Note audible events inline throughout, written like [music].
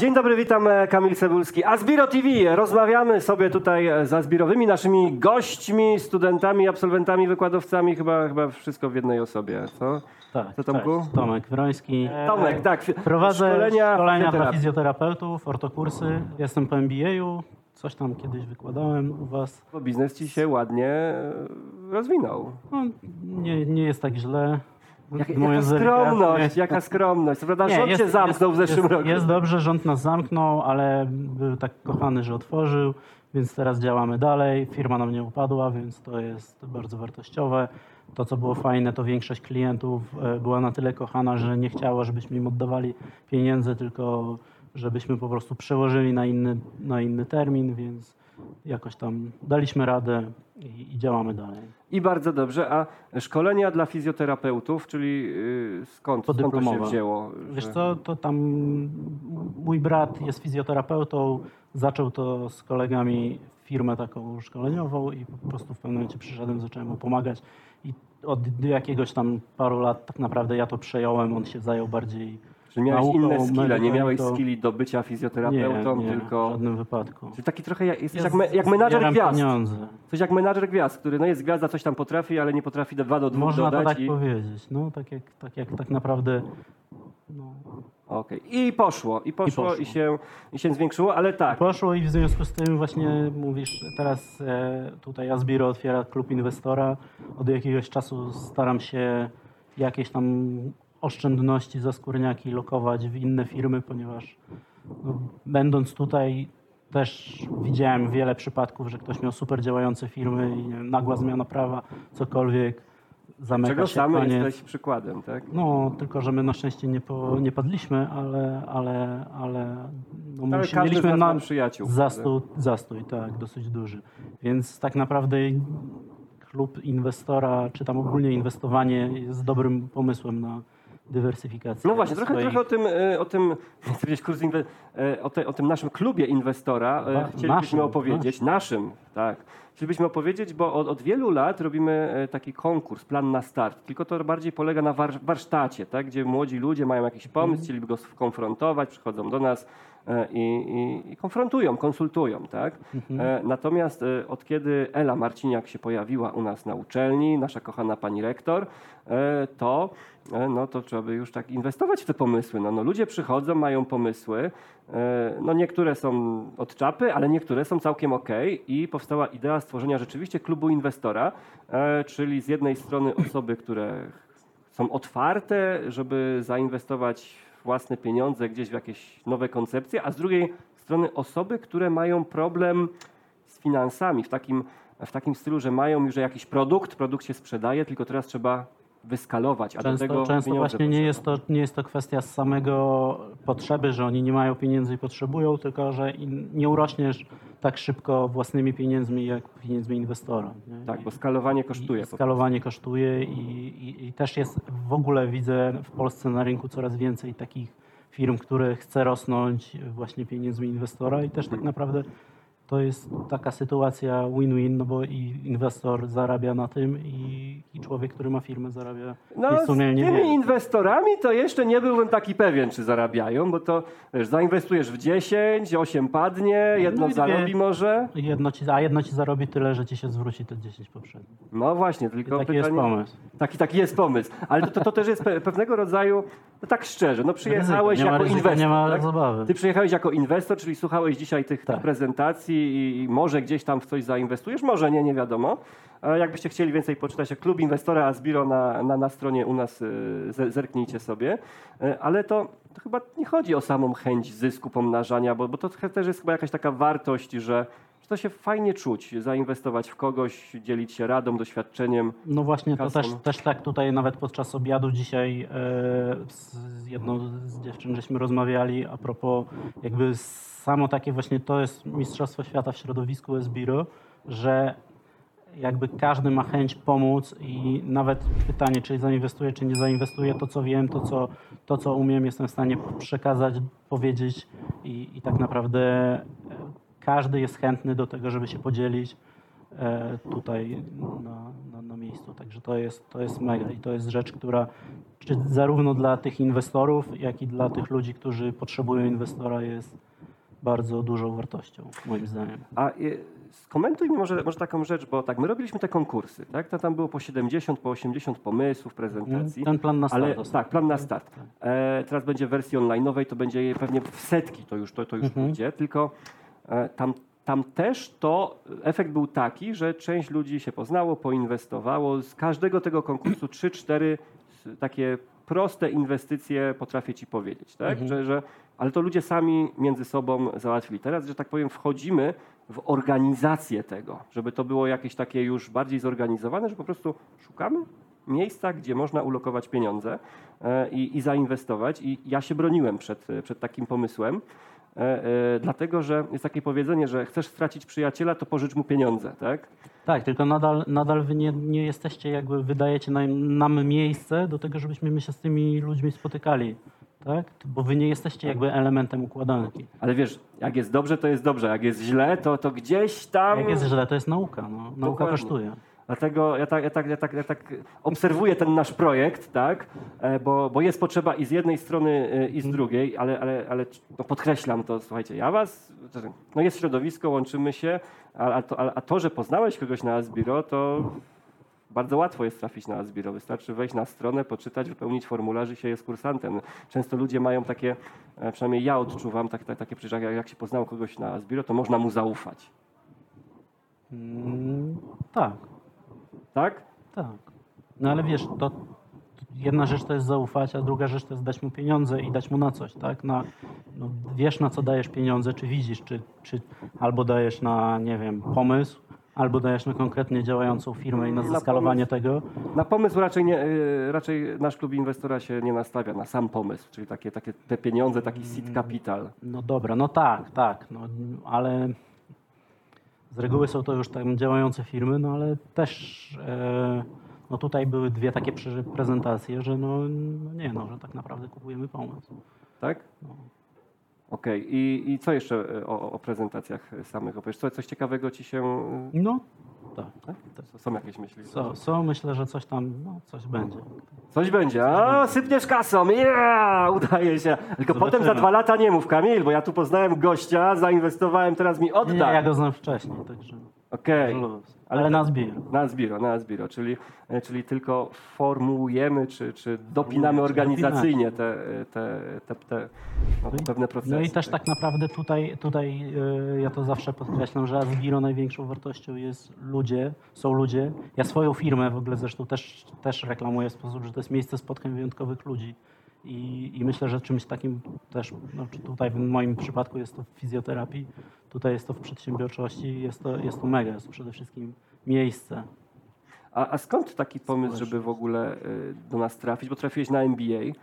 Dzień dobry, witam e, Kamil Cebulski. Azbiro TV. Rozmawiamy sobie tutaj e, z Azbirowymi, naszymi gośćmi, studentami, absolwentami, wykładowcami, chyba, chyba wszystko w jednej osobie, co? Tak, Co, Tomku? cześć, Tomek Wroński. Tomek, tak. Prowadzę szkolenia, szkolenia, dla fizjoterapeutów, ortokursy. Jestem po MBA-u. Coś tam kiedyś wykładałem u was. Bo biznes ci się ładnie e, rozwinął. No, nie, nie jest tak źle. Jak, jaka skromność, jaka [laughs] skromność. Prawda Nie, rząd jest- cię zamknął w jest, zeszłym jest, roku. Jest dobrze, rząd nas zamknął, ale był tak kochany, że otworzył, więc teraz działamy dalej. Firma nam nie upadła, więc to jest bardzo wartościowe. To, co było fajne, to większość klientów e, była na tyle kochana, że nie chciała, żebyśmy im oddawali pieniędzy, tylko żebyśmy po prostu przełożyli na inny, na inny termin, więc jakoś tam daliśmy radę i, i działamy dalej. I bardzo dobrze. A szkolenia dla fizjoterapeutów, czyli y, skąd, skąd to się wzięło? Wiesz że- co, to tam mój brat jest fizjoterapeutą, zaczął to z kolegami firmę taką szkoleniową i po prostu w pewnym momencie przyszedłem, zacząłem mu pomagać i od jakiegoś tam paru lat tak naprawdę ja to przejąłem, on się zajął bardziej Że miałeś nauką, inne skille, nie miałeś to- skilli do bycia nie, fizjoterapeutą, nie, w tylko... żadnym wypadku. Czyli taki trochę jak, jesteś Ja jak, me, jak menadżer gwiazd. pieniądze. Coś jak menadżer gwiazd, który no jest gwiazda, coś tam potrafi, ale nie potrafi do dwa do dwóch Można to dodać. tak i... powiedzieć. No, tak jak, tak jak tak naprawdę no, Okej. I poszło, i poszło, i, poszło. się, i się zwiększyło, ale tak. Poszło i w związku z tym właśnie mówisz, teraz e, tutaj Asbiro otwiera klub inwestora. Od jakiegoś czasu staram się jakieś tam oszczędności za skórniaki lokować w inne firmy, ponieważ no, będąc tutaj też widziałem wiele przypadków, że ktoś miał super działające firmy i wiem, nagła zmiana prawa, cokolwiek, zamyka Czego się sam koniec. jesteś przykładem, tak? No, tylko że my na szczęście nie, po, nie padliśmy, ale, ale, ale no, Ale musi- mieliśmy na przyjaciół. zastój, zastój, tak, dosyć duży. Więc tak naprawdę klub inwestora, czy tam ogólnie inwestowanie jest dobrym pomysłem na dywersyfikację. No właśnie, trochę, swoich- trochę o tym, e, o tym, kurs inwe, e, o, te, o tym naszym klubie inwestora e, chcielibyśmy naszym, opowiedzieć. Naszym, tak. Chcielibyśmy opowiedzieć, bo od, od wielu lat robimy e, taki konkurs, plan na start. Tylko to bardziej polega na war, warsztacie, tak? gdzie młodzi ludzie mają jakiś pomysł, chcieliby go skonfrontować, przychodzą do nas e, i, i, i konfrontują, konsultują. Tak? E, Natomiast od kiedy Ela Marciniak się pojawiła u nas na uczelni, nasza kochana pani rektor, to, no, to trzeba by już tak inwestować w te pomysły. No, no, ludzie przychodzą, mają pomysły. E, No, niektóre są od czapy, ale niektóre są całkiem ok. I powstała idea stworzenia rzeczywiście klubu inwestora, e, czyli z jednej strony osoby, które są otwarte, żeby zainwestować własne pieniądze gdzieś w jakieś nowe koncepcje, a z drugiej strony osoby, które mają problem z finansami w takim, w takim stylu, że mają już jakiś produkt, produkt się sprzedaje, tylko teraz trzeba wyskalować, a do Często, tego często właśnie nie jest, to, nie jest to kwestia z samego potrzeby, że oni nie mają pieniędzy i potrzebują, tylko że nie urośniesz tak szybko własnymi pieniędzmi, jak pieniędzmi inwestora. Nie? Tak, bo skalowanie kosztuje. I skalowanie kosztuje i, i, i też jest w ogóle widzę w Polsce na rynku coraz więcej takich firm, które chce rosnąć właśnie pieniędzmi inwestora i też tak naprawdę to jest taka sytuacja win-win, no bo i inwestor zarabia na tym i, i człowiek, który ma firmę zarabia No, jest z tymi więcej. inwestorami to jeszcze nie byłbym taki pewien, czy zarabiają, bo to wiesz, zainwestujesz w 10, 8 padnie, jedno No i dwie. zarobi może. Jedno ci, a jedno ci zarobi tyle, że ci się zwróci te 10 poprzednich. No właśnie, I tylko taki jest pytanie... pomysł. Taki, taki jest pomysł. Ale to, to, to też jest pe- pewnego rodzaju, no tak szczerze, no przyjechałeś jako ryzyka, inwestor. nie ma tak? zabawy. Ty przyjechałeś jako inwestor, czyli słuchałeś dzisiaj tych, tych Tak. prezentacji i, i może gdzieś tam w coś zainwestujesz, może nie, nie wiadomo. Jakbyście chcieli więcej poczytać, jak klub inwestora Asbiro na, na, na stronie u nas, ze- zerknijcie sobie. Y, Ale to, to chyba nie chodzi o samą chęć zysku, pomnażania, bo, bo to też jest chyba jakaś taka wartość, że, że to się fajnie czuć, zainwestować w kogoś, dzielić się radą, doświadczeniem. No właśnie, to kasą. też, też tak tutaj nawet podczas obiadu dzisiaj e, z z jedną z dziewczyn żeśmy rozmawiali a propos jakby samo takie właśnie to jest Mistrzostwo Świata w środowisku Esbiro, że jakby każdy ma chęć pomóc i nawet pytanie, czy zainwestuje, czy nie zainwestuje, to co wiem, to co, to, co umiem, jestem w stanie przekazać, powiedzieć i, i tak naprawdę e, każdy jest chętny do tego, żeby się podzielić e, tutaj na, na, na miejscu. Także to jest, to jest mega i to jest rzecz, która zarówno dla tych inwestorów, jak i dla tych ludzi, którzy potrzebują inwestora jest bardzo dużą wartością, moim zdaniem. A y, skomentuj mi może, może taką rzecz, bo tak, my robiliśmy te konkursy, tak? To tam było po 70, po 80 pomysłów, prezentacji. Ten plan na start. Ale tak, plan na start. E, teraz będzie w wersji online'owej, to będzie pewnie w setki, to już, to, to już Mhm. pójdzie, tylko e, tam, tam też to efekt był taki, że część ludzi się poznało, poinwestowało. Z każdego tego konkursu 3-4 takie proste inwestycje potrafię ci powiedzieć, tak? Mhm. Że, że, ale to ludzie sami między sobą załatwili. Teraz, że tak powiem, wchodzimy w organizację tego, żeby to było jakieś takie już bardziej zorganizowane, że po prostu szukamy miejsca, gdzie można ulokować pieniądze e, i, i zainwestować. I ja się broniłem przed, przed takim pomysłem, dlatego że jest takie powiedzenie, że chcesz stracić przyjaciela, to pożycz mu pieniądze, tak? Tak, tylko nadal, nadal wy nie, nie jesteście, jakby wydajecie nam, nam miejsce do tego, żebyśmy my się z tymi ludźmi spotykali. Tak? Bo wy nie jesteście jakby elementem układanki. Ale wiesz, jak jest dobrze, to jest dobrze, jak jest źle, to, to gdzieś tam... Jak jest źle, to jest nauka. No. Nauka Dokładnie. kosztuje. Dlatego ja tak, ja, tak, ja, tak, ja tak obserwuję ten nasz projekt, tak? E, bo, bo jest potrzeba i z jednej strony, e, i z drugiej, ale, ale, ale no podkreślam to, słuchajcie, ja was, no jest środowisko, łączymy się, a, a, to, a, a to, że poznałeś kogoś na Asbiro, to bardzo łatwo jest trafić na Asbiro. Wystarczy wejść na stronę, poczytać, wypełnić formularz i się jest kursantem. Często ludzie mają takie, e, przynajmniej ja odczuwam tak, tak, takie przecież jak, się poznało kogoś na Asbiro, to można mu zaufać. Mm, tak, Tak? tak. No ale wiesz, to jedna rzecz to jest zaufać, a druga rzecz to jest dać mu pieniądze i dać mu na coś, tak? Na, no, wiesz na co dajesz pieniądze, czy widzisz, czy, czy albo dajesz na, nie wiem, pomysł, albo dajesz na konkretnie działającą firmę i na Na zeskalowanie tego. Na pomysł raczej, nie, y, raczej nasz klub inwestora się nie nastawia, na sam pomysł, czyli takie, takie te pieniądze, taki seed capital. No dobra, no tak, tak, no, ale z reguły są to już tam działające firmy, no ale też e, no tutaj były dwie takie prezentacje, że no, no nie, no, że tak naprawdę kupujemy pomysł. Tak? No. Okej, I, i co jeszcze y, o, o prezentacjach samych opowiesz? Co, coś ciekawego ci się... No, tak. Tak? Są jakieś myśli? Co, co myślę, że coś tam, no coś będzie. Coś będzie. A, sypniesz kasą. Yeah! Udaje się. Tylko potem za Zobaczymy. dwa lata nie mów, Kamil, bo ja tu poznałem gościa, zainwestowałem, teraz mi odda. nie, ja go znam wcześniej, także Okej. luz. Ale na zbiór. Na Zbiro, na Zbiro, czyli, czyli tylko formułujemy, czy, czy dopinamy organizacyjnie te, te, te, te no, te pewne procesy. No i też tak naprawdę tutaj, tutaj e, ja to zawsze podkreślam, że Asbiro największą wartością jest ludzie, są ludzie. Ja swoją firmę w ogóle zresztą też, też reklamuję w sposób, że to jest miejsce spotkań wyjątkowych ludzi. I, I myślę, że czymś takim też, no, czy tutaj w moim przypadku jest to w fizjoterapii, tutaj jest to w przedsiębiorczości, jest to, jest to mega, jest to przede wszystkim miejsce. A, a skąd taki pomysł, żeby w ogóle y, do nas trafić? Bo trafiłeś na MBA y,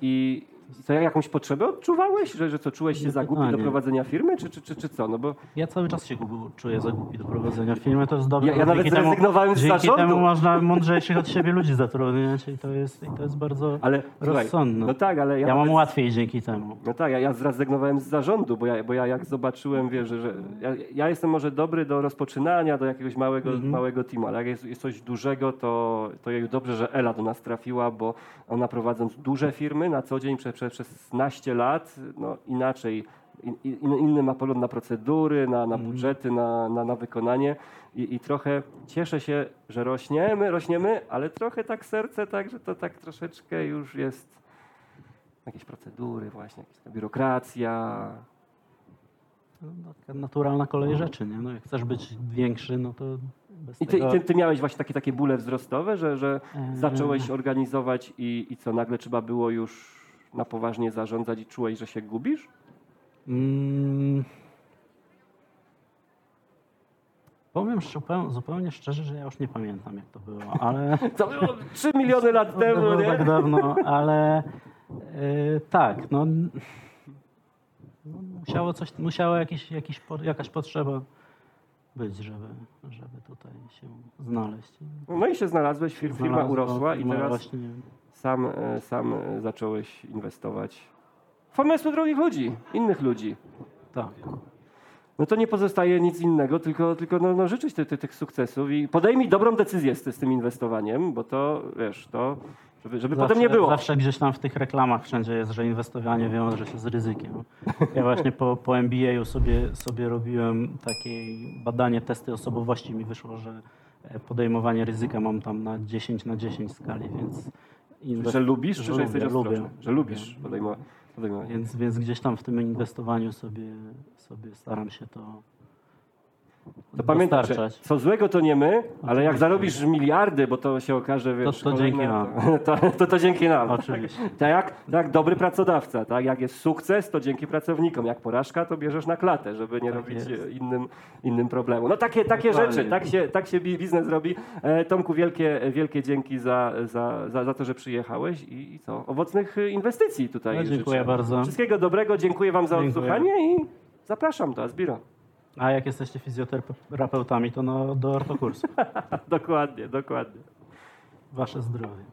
i co, jakąś potrzebę odczuwałeś? Że, że co, czułeś się za głupi do prowadzenia firmy, czy, czy, czy, czy co? No bo Ja cały czas się czuję za głupi do prowadzenia firmy, to jest dobre. Ja- ja nawet dzięki temu- zrezygnowałem z Dzięki zarządu. temu można mądrzejszych od siebie ludzi zatrudniać i to jest, i to jest bardzo ale słuchaj, rozsądne. no tak, ale ja, ja mam nawet- łatwiej dzięki temu. No tak, ja, ja zrezygnowałem z zarządu, bo ja, bo ja jak zobaczyłem, wiesz, że, że ja, ja jestem może dobry do rozpoczynania, do jakiegoś małego, małego teamu, ale jak jest, jest coś dużego, to, to jej dobrze, że Ela do nas trafiła, bo ona prowadząc duże firmy na co dzień przez, przez, przez naście lat, no inaczej, in, in, inny ma pogląd na procedury, na, na budżety, na, na, na wykonanie i, i trochę cieszę się, że rośniemy, rośniemy, ale trochę tak serce, tak, że to tak troszeczkę już jest jakieś procedury właśnie, jakaś biurokracja. No, taka naturalna kolej rzeczy, nie? No, jak chcesz być większy, no to I ty, ty, ty miałeś właśnie takie, takie bóle wzrostowe, że, że Eee. zacząłeś organizować i, i co, nagle trzeba było już na poważnie zarządzać i czułeś, że się gubisz? Mm. Powiem zupełnie, zupełnie szczerze, że ja już nie pamiętam, jak to było, ale... [laughs] To było 3 miliony lat temu, było nie? tak dawno, ale e, tak, no, no musiało coś, musiało jakiś, jakiś, jakaś potrzeba być, żeby, żeby tutaj się znaleźć. No i się znalazłeś, fir- firma Znalazło, urosła i firma teraz rośnie. Sam, e, sam e, zacząłeś inwestować w pomysły drugich ludzi, innych ludzi. Tak. no to nie pozostaje nic innego, tylko, tylko no, no życzyć ty, ty, tych sukcesów i podejmij dobrą decyzję z, z tym inwestowaniem, bo to, wiesz, to, żeby, żeby potem nie było. Zawsze gdzieś tam w tych reklamach wszędzie jest, że inwestowanie wiąże się z ryzykiem. Ja właśnie po, po MBA sobie, sobie robiłem takie badanie, testy osobowości. Mi wyszło, że e, podejmowanie ryzyka mam tam na 10 na 10 skali, więc... Że lubisz, czy że lubię, jesteś lubię. ostrożny? Że lubisz podejmować. Więc, więc gdzieś tam w tym inwestowaniu sobie, sobie staram się to To pamiętaj, dostarczać. co złego to nie my, ale jak zarobisz miliardy, bo to się okaże, wiesz, to dzięki nam. To, [laughs] to, to, to dzięki nam. Oczywiście. Tak jak, tak, dobry pracodawca, tak? Jak jest sukces, to dzięki pracownikom. Jak porażka, to bierzesz na klatę, żeby nie Tak robić jest. innym, innym problemu. No takie, takie Dokładnie. rzeczy, tak się, tak się bi- biznes robi. E, Tomku, wielkie, wielkie dzięki za, za, za, za to, że przyjechałeś i, i co? Owocnych inwestycji tutaj. No, dziękuję życzę. bardzo. Wszystkiego dobrego, dziękuję wam za Dziękuję. odsłuchanie i zapraszam do Asbiro. A jak jesteście fizjoterapeutami, to no, do ortokursu. [laughs] dokładnie, dokładnie. Wasze zdrowie.